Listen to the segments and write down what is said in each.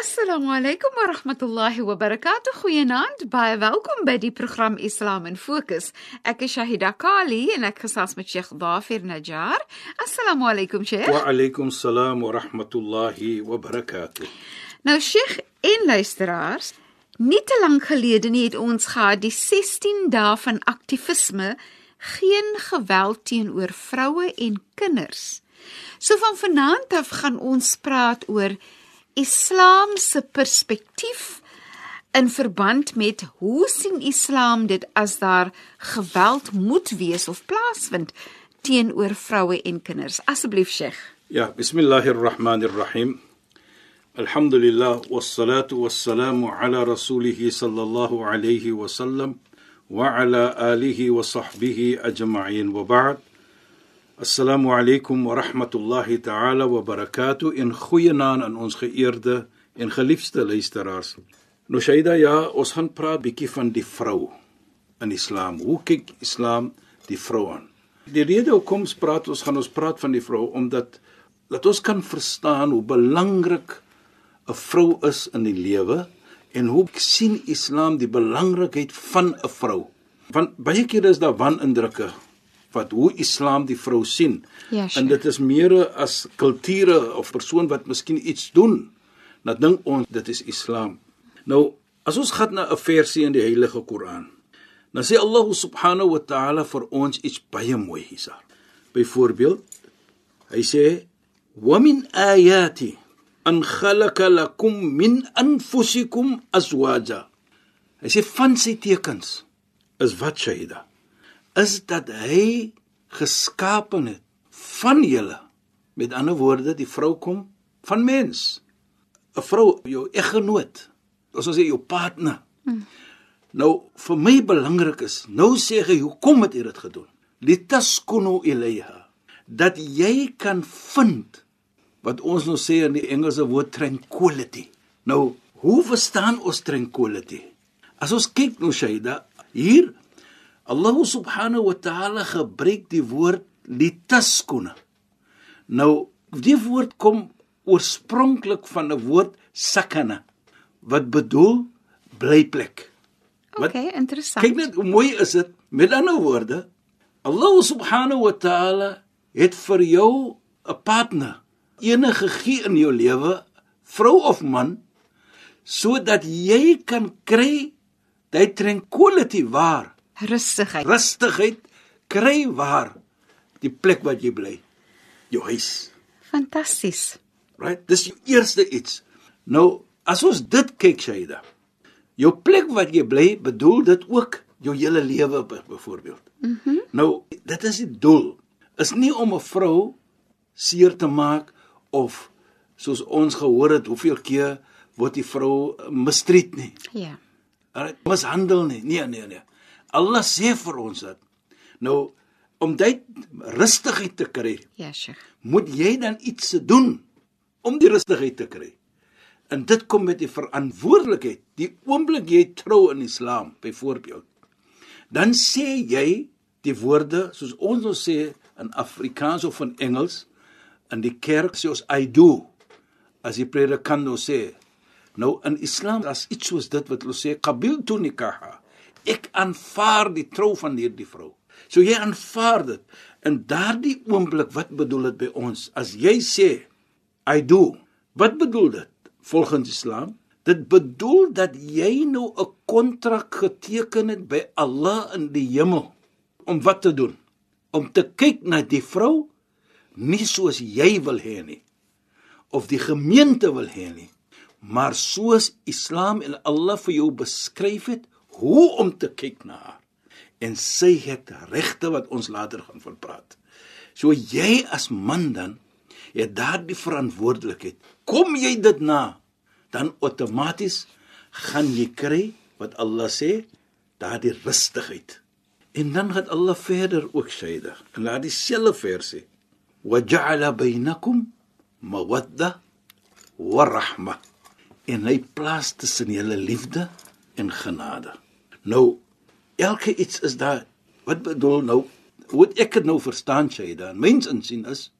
Assalamu alaykum wa rahmatullahi wa barakatuh. Goeienaand. Baie welkom by die program Islam in Fokus. Ek is Shahida Kali en ek gesels met Sheikh Dafir Najjar. Assalamu alaykum Sheikh. Wa alaykum salaam wa rahmatullahi wa barakatuh. Nou Sheikh en luisteraars, nie te lank gelede nie het ons gehad die 16 dae van aktivisme geen geweld teenoor vroue en kinders. So van vanaand af gaan ons praat oor Islam se perspektief in verband met hoe sien Islam dit as daar geweld moet wees of plaasvind teenoor vroue en kinders? Asseblief Sheikh. Ja, bismillahirrahmanirrahim. Alhamdulillah wassalatu wassalamu ala rasulih sallallahu alayhi wa sallam wa ala alihi wa sahbihi ajma'in wa ba'd. Assalamu alaykum wa rahmatullahi ta'ala wa barakatuh in goeienaand aan ons geëerde en geliefde luisteraars. Nou Shaida, ja, ons gaan praat bietjie van die vrou in Islam. Hoe kyk Islam die vrou aan? Die rede hoekom ons praat, ons gaan ons praat van die vrou omdat dat ons kan verstaan hoe belangrik 'n vrou is in die lewe en hoe sien Islam die belangrikheid van 'n vrou. Want baie kere is daar wanindrukke wat hoe Islam die vrou sien. Ja, en dit is meer as kulture of persoon wat miskien iets doen. Dan dink ons dit is Islam. Nou, as ons gaan na 'n versie in die Heilige Koran, dan sê Allah subhanahu wa ta'ala vir ons iets baie mooi hiersa. Byvoorbeeld, hy sê: "Wa min ayati an khalaqa lakum min anfusikum azwaja." Hy sê van sy tekens is wat Shaida is dat hy geskapen het van julle. Met ander woorde, die vrou kom van mens. 'n Vrou, jou eggenoot. Ons sê jou partner. Hmm. Nou vir my belangrik is, nou sê hy, hoekom het jy dit gedoen? Litaskunu ilayha. Dat jy kan vind wat ons nou sê in die Engelse woord tranquility. Nou, hoe verstaan ons tranquility? As ons kyk nou Shaida, hier Allah subhanahu wa ta'ala gebruik die woord litaskuna. Nou die woord kom oorspronklik van 'n woord sakana wat bedoel blyplek. Wat okay, interessant. Kyk net hoe mooi is dit. Met ander woorde, Allah subhanahu wa ta'ala het vir jou 'n partner enige gegee in jou lewe, vrou of man, sodat jy kan kry dat tranquility waar rustigheid. Rustigheid kry waar die plek wat jy bly. Jou huis. Fantasties. Right? Dis die eerste iets. Nou, as ons dit kyk Shaida. Jou plek wat jy bly, bedoel dit ook jou hele lewe byvoorbeeld. Mhm. Mm nou, dit is die doel. Is nie om 'n vrou seer te maak of soos ons gehoor het hoeveel keer word die vrou mistreed nie. Ja. Right? Mishandel nie. Nee, nee, nee. Allah sê vir ons dat nou om dit rustigheid te kry. Ja, Sheikh. Moet jy dan iets se doen om die rustigheid te kry? En dit kom met die verantwoordelikheid. Die oomblik jy trou in Islam, byvoorbeeld, dan sê jy die woorde soos ons nou sê in Afrikaans of in Engels in die kerk sê ons I do as die predikant nou sê. Nou in Islam as iets soos dit wat hulle sê qabiltu nikaha ek aanvaar die trou van hierdie vrou. So jy aanvaar dit. In daardie oomblik wat bedoel dit by ons? As jy sê I do, wat bedoel dit volgens Islam? Dit bedoel dat jy nou 'n kontrak geteken het by Allah in die hemel om wat te doen? Om te kyk na die vrou nie soos jy wil hê nie of die gemeente wil hê nie, maar soos Islam en Allah vir jou beskryf het hoe om te kyk na haar. en sy het regte wat ons later gaan van praat. So jy as man dan het daardie verantwoordelikheid. Kom jy dit na, dan outomaties gaan jy kry wat Allah sê, daardie rustigheid. En dan gaan Allah verder ook sê dit. En laat dieselfde versie. Wa ja'ala bainakum mawadda wa rahma. En hy plaas tussen julle liefde en genade. Nou elke iets is daar wat bedoel nou hoe ek dit nou verstaan sê dan mens insien is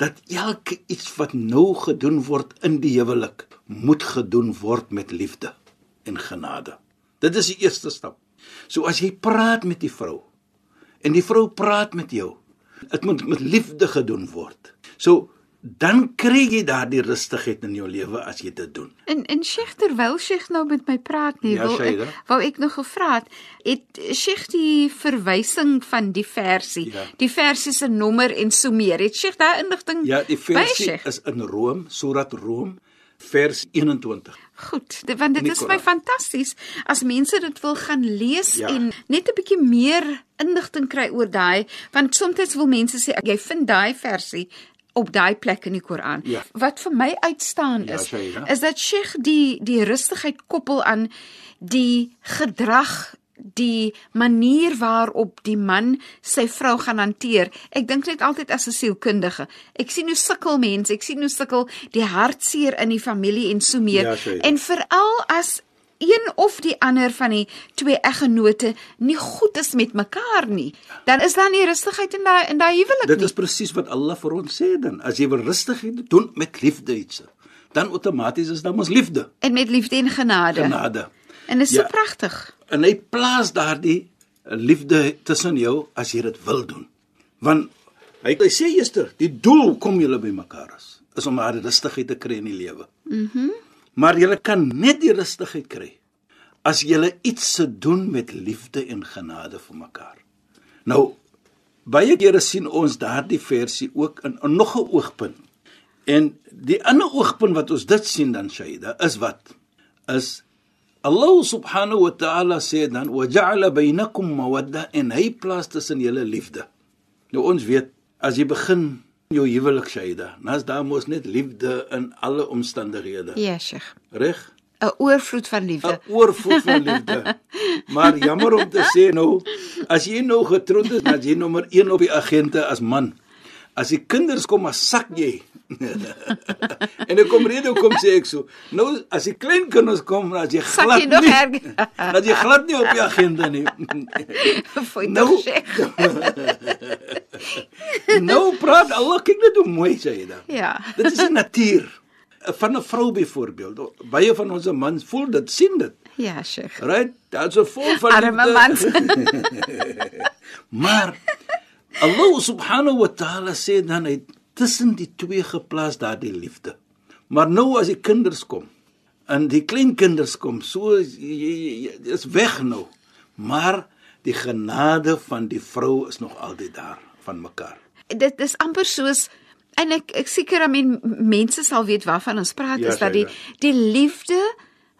dat elke iets wat nou gedoen word in die huwelik moet gedoen word met liefde en genade. Dit is die eerste stap. So as jy praat met die vrou en die vrou praat met jou, dit moet met liefde gedoen word. So dan kry jy daardie rustigheid in jou lewe as jy dit doen. En en Sheikh terwyl Sheikh nou met my praat nie, Ja, wil Shaida. ek wou ek nog gevra het, het Sheikh die verwysing van die versie, Ja. die versie se nommer en so meer. Het Sheikh daai inligting Ja, die versie is in Rom, Surat Rom, vers 21. Goed, dit, want dit die is my fantasties as mense dit wil gaan lees Ja. en net 'n bietjie meer inligting kry oor daai, want soms wil mense sê jy vind daai versie op daai plek in die Koran. Ja. Wat vir my uitstaan Ja, is, Shaida. is dat Sheikh die die rustigheid koppel aan die gedrag die manier waarop die man sy vrou gaan hanteer. Ek dink net altyd as 'n sielkundige. Ek sien hoe sukkel mense, ek sien hoe sukkel die hartseer in die familie en so meer. Ja, en veral as een of die ander van die twee eggenote nie goed is met mekaar nie, dan is daar nie rustigheid in daai in daai huwelik Dit nie. is presies wat Allah vir ons sê dan. As jy wil rustigheid doen met liefde iets, dan outomaties is daar mos liefde, En met liefde en genade. genade. En dit is Ja. so pragtig. En hy plaas daardie liefde tussen jou as jy dit wil doen. Want hy, hy sê gister, die doel kom julle by mekaar is, is om daardie rustigheid te kry in die lewe. Mhm. Mm maar jy kan net die rustigheid kry as jy iets se doen met liefde en genade vir mekaar. Nou baie kere sien ons daardie versie ook in, in nog 'n oogpunt. En die ander oogpunt wat ons dit sien dan Shaida is wat is Allah subhanahu wa ta'ala sê dan wa ja'ala bainakum mawadda en hy plaas tussen julle liefde. Nou ons weet as jy begin jou huwelik Shaida, is daar mos net liefde in alle omstandighede. Ja, Sheikh. Reg? 'n oorvloed van liefde. 'n oorvloed van liefde. Maar jammer om te sê nou, as jy nou getroud is, dan jy nommer 1 op die agente as man. As die kinders kom, as sak jy. en ek kom rede kom sê ek so. Nou as die klein kinders kom, as jy Sak glad jy nog nie. erger. Dat jy glad nie op die agenda nie. Foi Nou- nou, praat Allah, kyk net hoe mooi sê jy dan. Ja. Dit is die natuur van 'n vrou byvoorbeeld. Baie van ons mans voel dit, sien dit. Ja, Sheikh. Right? Daar's 'n vol van Arme mans. Maar Allah subhanahu wa ta'ala sê dan hy tussen die twee geplaas daardie liefde. Maar nou as die kinders kom en die klein kinders kom, so is- jy- jy- jy- dis weg nou. Maar die genade van die vrou is nog altyd daar van mekaar. dit is amper soos en ek ek seker I mean mense sal weet waarvan ons praat Ja, is dat die Shaila. die liefde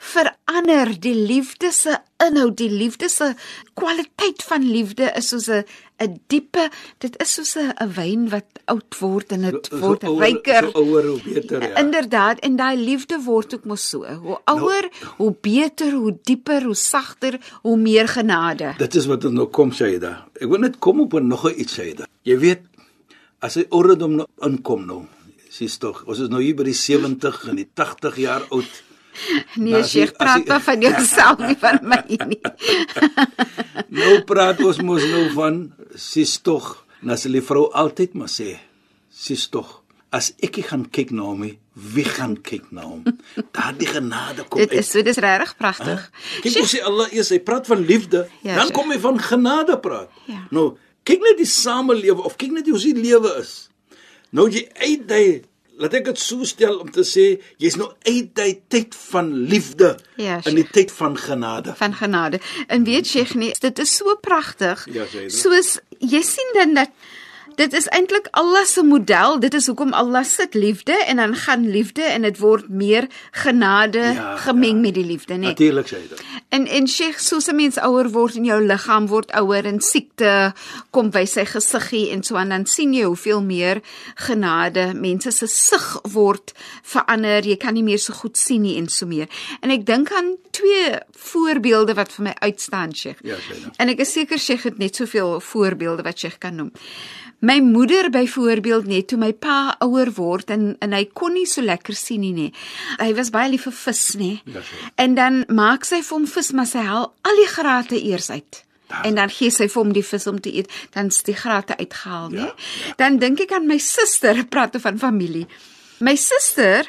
verander die liefde se inhoud die liefde se kwaliteit van liefde is soos 'n 'n diepe dit is soos 'n wyn wat oud word en dit word ouer- ryker So ouer hoe beter ja. Inderdaad, en daai liefde word ook mos so. Hoe ouer, hoe beter, hoe dieper, hoe sagter, hoe meer genade. Dit is wat ons nou kom Shaida. Ek wil net kom op nog iets Shaida. Jy weet as hy ouderdom nou inkom nou, sies tog, ons is nou hier by die 70 en die 80 jaar oud. Nee, Sheikh, praat maar van jouself nie van my nie. Nou praat ons mos nou van sies tog, en as die vrou altyd maar sê, sies tog, as ek gaan kyk na hom wie gaan kyk na hom? Daardie genade kom Dit is so dis regtig pragtig. Kyk hoe sê Allah eers, hy praat van liefde, Ja, dan Sheikh. kom hy van genade praat. Ja. Nou, kyk net die samelewe of kyk net hoe sy lewe is. Nou jy uit daai laat ek dit so stel om te sê jy's nou uit daai tyd van liefde Ja, in die tyd van genade. van genade. En weet Sheikh nie, dit is so pragtig. Ja, jy. Soos jy sien dan dat Dit is eintlik Allah se model. Dit is hoekom Allah sit liefde en dan gaan liefde en dit word meer genade Ja, gemeng ja. met die liefde, né? Natuurlik sê dit. En en Sheikh, soos 'n mens ouer word en jou liggaam word ouer en siekte kom by sy gesiggie en so aan dan sien jy hoeveel meer genade mense se sig word verander. Jy kan nie meer so goed sien nie en so meer. En ek dink aan twee voorbeelde wat vir my uitstaan, Sheikh. Ja, sê dit. En ek is seker Sheikh het net soveel voorbeelde wat Sheikh kan noem. My moeder byvoorbeeld net toe my pa ouer word en en hy kon nie so lekker sien nie nê. Hy was baie lief vir vis nê. Ja, so. En dan maak sy vir hom vis, maar sy haal al die grate eers uit. Daar- En dan gee sy vir hom die vis om te eet, dan is die grate uitgehaal, nê? Ja, Dan dink ek aan my suster, praat van familie. My suster,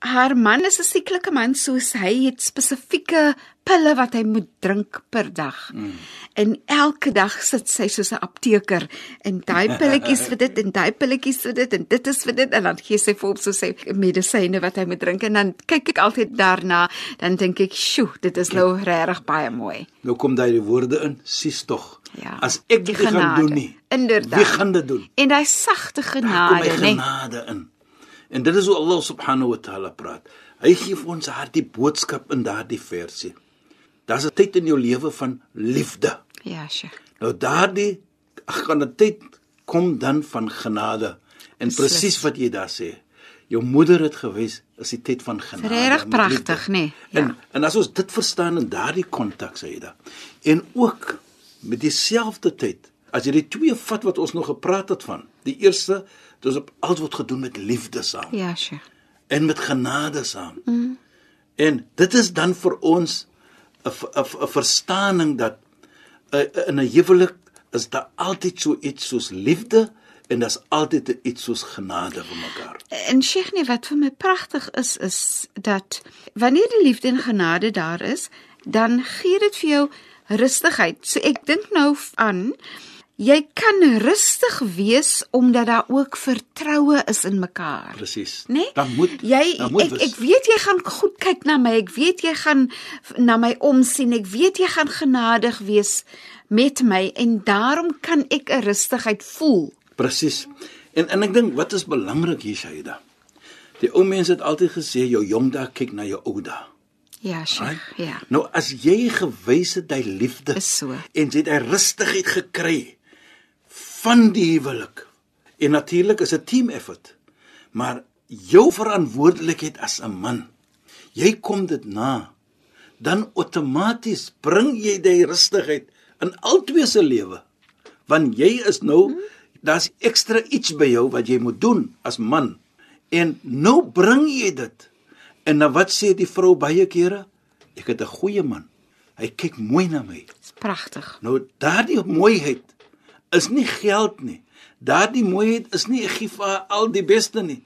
haar man is 'n sieklike man soos hy het spesifieke pille wat hy moet drink per dag. Mm. En elke dag sit sy soos 'n apteker en daai pilletjies vir dit en daai pilletjies vir dit en dit is vir dit en dan gee sy vir hom so sy medisyne wat hy moet drink en dan kyk ek altyd daarna dan dink ek, "Sjoe, dit is nou regtig baie mooi." Nou kom daai woorde in, sies tog. Ja. As ek dit gaan doen nie. Inderdaad. Wie gaan dit doen? En daai sagte genade, nê? genade in. En dit is hoe Allah subhanahu wa taala praat. Hy gee vir ons daardie boodskap in daardie versie. Daar's 'n tyd in jou lewe van liefde. Ja, Sheikh. Nou daardie ag kan 'n tyd kom dan van genade. En Beslis. presies wat jy daar sê. Jou moeder het gewys is die tyd van genade. Regtig pragtig, nê? En Ja. en as ons dit verstaan in daardie konteks sê jy da. En ook met dieselfde tyd. As jy die twee vat wat ons nog gepraat het van. Die eerste, dit is op alles word gedoen met liefde saam Ja, Sheikh. en met genade saam. Mm. En dit is dan vir ons 'n verstaaning dat uh, in 'n huwelik is daar altyd so iets soos liefde en daar's altyd iets soos genade vir mekaar. En Sheikh, nee, wat vir my pragtig is is dat wanneer die liefde en genade daar is, dan gee dit vir jou rustigheid. So ek dink nou aan jy kan rustig wees omdat daar ook vertroue is in mekaar. Presies. Nee? Dan moet jy dan moet ek wees. ek weet jy gaan goed kyk na my. Ek weet jy gaan na my omsien. Ek weet jy gaan genadig wees met my en daarom kan ek 'n rustigheid voel. Presies. En en ek dink wat is belangrik hier Shaida. Die ou mense het altyd gesê jou jong dae kyk na jou ou dae. Ja, Sheikh. Right? Ja. Nou as jy gewys het jy liefde Is so. en jy het hy rustigheid gekry van die huwelik. En natuurlik is 'n team effort. Maar jou verantwoordelikheid as 'n man, jy kom dit na. Dan outomaties bring jy die rustigheid in albei se lewe. Want jy is nou daar's ekstra iets by jou wat jy moet doen as man. En nou bring jy dit. En dan wat sê die vrou baie kere? Ek het 'n goeie man. Hy kyk mooi na my. Dis pragtig. Nou daardie mooiheid is nie geld nie. Daardie mooiheid is nie ek gee vir al die beste nie.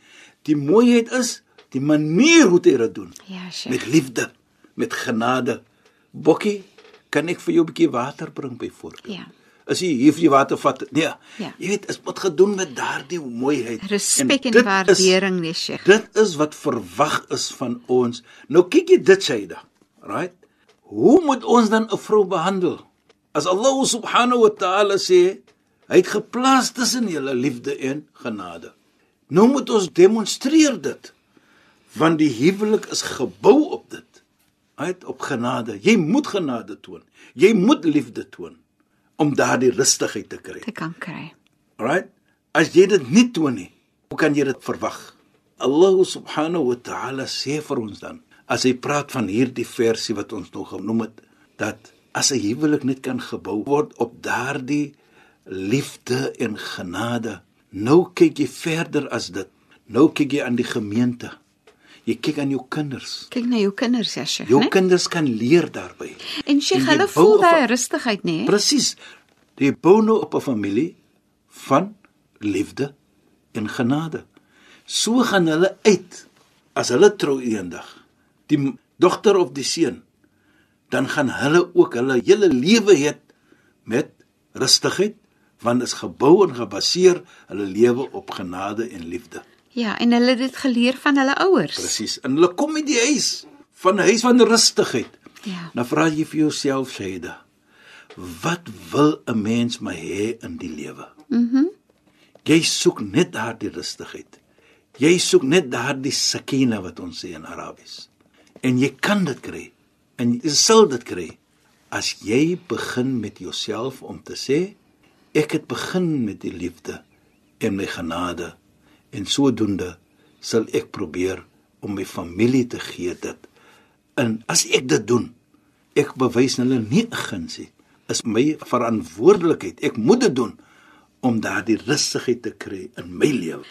Die mooiheid is die manier hoe jy dit doen. Ja. Met liefde, met genade. Bokkie, kan ek vir jou 'n bietjie water bring byvoorbeeld? Ja. As jy hier vir die water vat, nee. Ja. Jy weet, is moet gedoen met daardie mooiheid. Respek en, dit waardering, nee, Sheikh. Dit is wat verwag is van ons. Nou kyk jy dit Shaida, right? Hoe moet ons dan 'n vrou behandel? As Allah subhanahu wa ta'ala sê, hy het geplaas tussen julle liefde en genade. Nou moet ons demonstreer dit. Want die huwelik is gebou op dit. Right? Op genade. Jy moet genade toon. Jy moet liefde toon om daardie rustigheid te kry. Te kan kry. Right? As jy dit nie toon nie, hoe kan jy dit verwag? Allah subhanahu wa ta'ala sê vir ons dan, as hy praat van hierdie versie wat ons nog genoem het, dat as 'n huwelik net kan gebou word op daardie liefde en genade, nou kyk jy verder as dit. Nou kyk jy aan die gemeente. Jy kyk aan jou kinders. Kyk na jou kinders, ja, Sheikh, Jou né? kinders kan leer daarbey. En Sheikh, hulle voel daai rustigheid, nê? Presies. Jy bou nou op 'n familie van liefde en genade. So gaan hulle uit as hulle trou eendag. Die dogter of die seun dan gaan hulle ook hulle hele lewe hê met rustigheid want is gebou en gebaseer hulle lewe op genade en liefde. Ja, en hulle het dit geleer van hulle ouers. Presies. En hulle kom uit die huis van 'n huis van rustigheid. Ja. Nou vra jy vir jouself, Shaida, wat wil 'n mens my hê in die lewe? Mhm. Mm Jy soek net daardie rustigheid. Jy soek net daardie sakina wat ons sê in Arabies. En jy kan dit kry. En jy sal dit kry as jy begin met jouself om te sê ek het begin met die liefde en my genade en sodoende sal ek probeer om my familie te gee dit. En as ek dit doen, ek bewys hulle nie guns nie. Is my verantwoordelikheid. Ek moet dit doen om daardie rustigheid te kry in my lewe.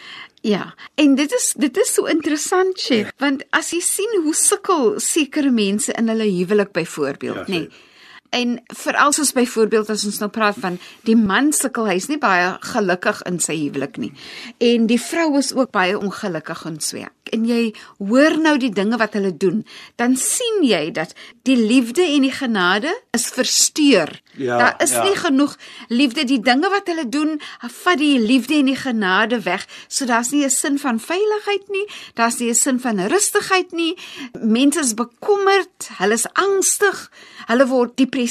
Ja, en dit is dit is so interessant, chef, ja. want as jy sien hoe sukkel sekere mense in hulle huwelik byvoorbeeld, ja, nê. Nee, En veral soos byvoorbeeld as ons nou praat van die man sukkel, hy's nie baie gelukkig in sy huwelik nie. En die vrou is ook baie ongelukkig in sweek. En jy hoor nou die dinge wat hulle doen, dan sien jy dat die liefde en die genade is versteur. Ja, Daar is ja. nie genoeg liefde die dinge wat hulle doen, vat die liefde en die genade weg. So daar's nie 'n sin van veiligheid nie, daar's nie 'n sin van rustigheid nie. Mense is bekommerd, hulle is angstig. Hulle word depressief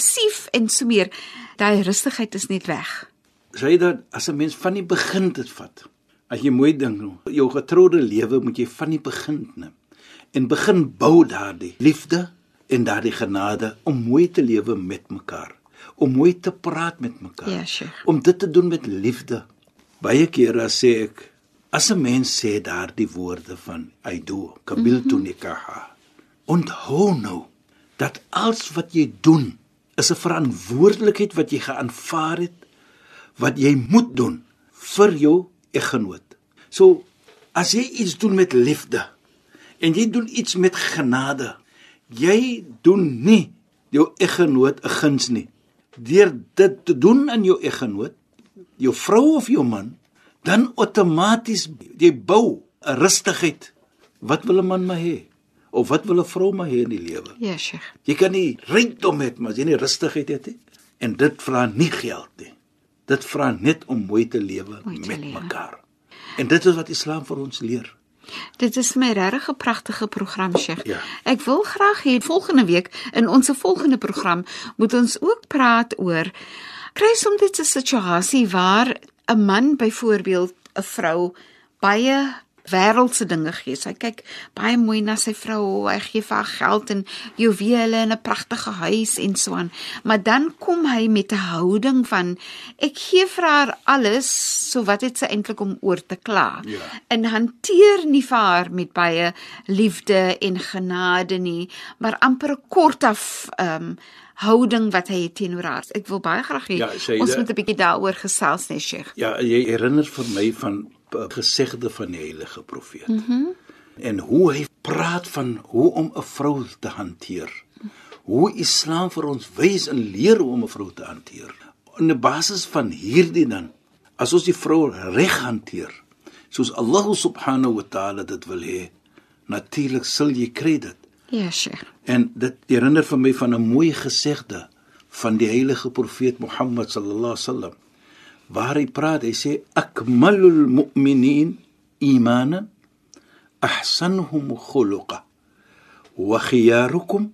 en so meer. Daai rustigheid is net weg. Sê dat as 'n mens van die begin dit vat. As jy mooi dink, jou getroude lewe moet jy van die begin neem en begin bou daardie liefde en daardie genade om mooi te lewe met mekaar, om mooi te praat met mekaar. Ja, sure. Om dit te doen met liefde. Baie kere sê ek as 'n mens sê daardie woorde van I do, kabiltu mhm. nikaha. Onthou nou dat alles wat jy doen is 'n verantwoordelikheid wat jy geaanvaar het wat jy moet doen vir jou eggenoot. So as jy iets doen met liefde en jy doen iets met genade, jy doen nie jou eggenoot 'n guns nie. Deur dit te doen aan jou eggenoot, jou vrou of jou man, dan outomaties jy bou 'n rustigheid. Wat wil 'n man maar hê? Of wat wil 'n vrou maar hê in die lewe? Ja, Sheikh. Jy kan nie rykdom hê maar jy nie rustigheid het nie. En dit vra nie geld nie. Dit vra net om mooi te lewe mooi te met lewe. mekaar. En dit is wat Islam vir ons leer. Dit is my regtig 'n pragtige program, Sheikh. Ja. Ek wil graag hê volgende week in ons volgende program moet ons ook praat oor kry soms dit 'n situasie waar 'n man byvoorbeeld 'n vrou baie wêreldse dinge gee. Sy kyk baie mooi na sy vrou, hy gee vir haar geld en juwele en 'n pragtige huis en so aan. Maar dan kom hy met 'n houding van ek gee vir haar alles, so wat het sy eintlik om oor te kla? Ja. En hanteer nie vir haar met baie liefde en genade nie, maar amper 'n kort af ehm um, houding wat hy het teenoor haar. Ek wil baie graag hê ja, ons moet 'n bietjie daaroor gesels, nee Sheikh. Ja, jy herinner vir my van gesegde van die heilige profeet. Mm en hoe hy praat van hoe om 'n vrou te hanteer. Hoe Islam vir ons wys en leer hoe om 'n vrou te hanteer. In die basis van hierdie dan, as ons die vrou reg hanteer, soos Allah subhanahu wa ta'ala dit wil hê, natuurlik sal jy kry dit. Ja, Sheikh. En dit herinner vir my van 'n mooi gesegde van die heilige profeet Mohammed sallallahu alaihi wasallam waar praat, hy sê akmalul mu'minin imanan ahsanuhum khuluqa wa khiyarukum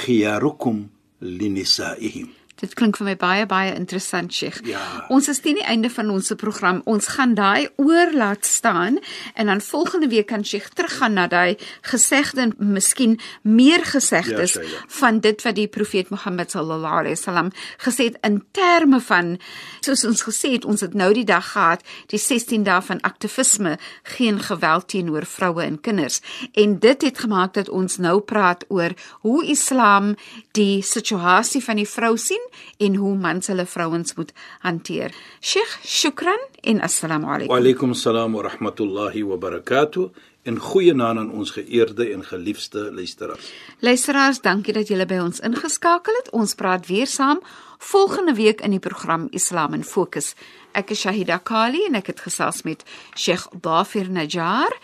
khiyarukum linisaihim Dit klink vir my baie baie interessant, Sheikh. Ja. Ons is teen die einde van ons program. Ons gaan daai oor laat staan en dan volgende week kan Sheikh teruggaan na daai gesegde en miskien meer gesegdes ja, van dit wat die profeet Mohammed sallallahu alaihi wasallam gesê het in terme van soos ons gesê het, ons het nou die dag gehad, die 16 dae van aktivisme, geen geweld teenoor vroue en kinders. En dit het gemaak dat ons nou praat oor hoe Islam die situasie van die vrou sien en hoe mans hulle vrouens moet hanteer. Sheikh, shukran en assalamu alaykum. Wa alaykum assalam wa rahmatullahi wa barakatuh. En goeie naam aan ons geëerde en geliefde luisteraars. Luisteraars, dankie dat julle by ons ingeskakel het. Ons praat weer saam volgende week in die program Islam in Fokus. Ek is Shahida Kali en ek het gesels met Sheikh Dafir Najjar.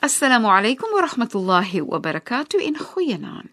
Assalamu alaykum wa rahmatullahi wa barakatuh. In goeie naam.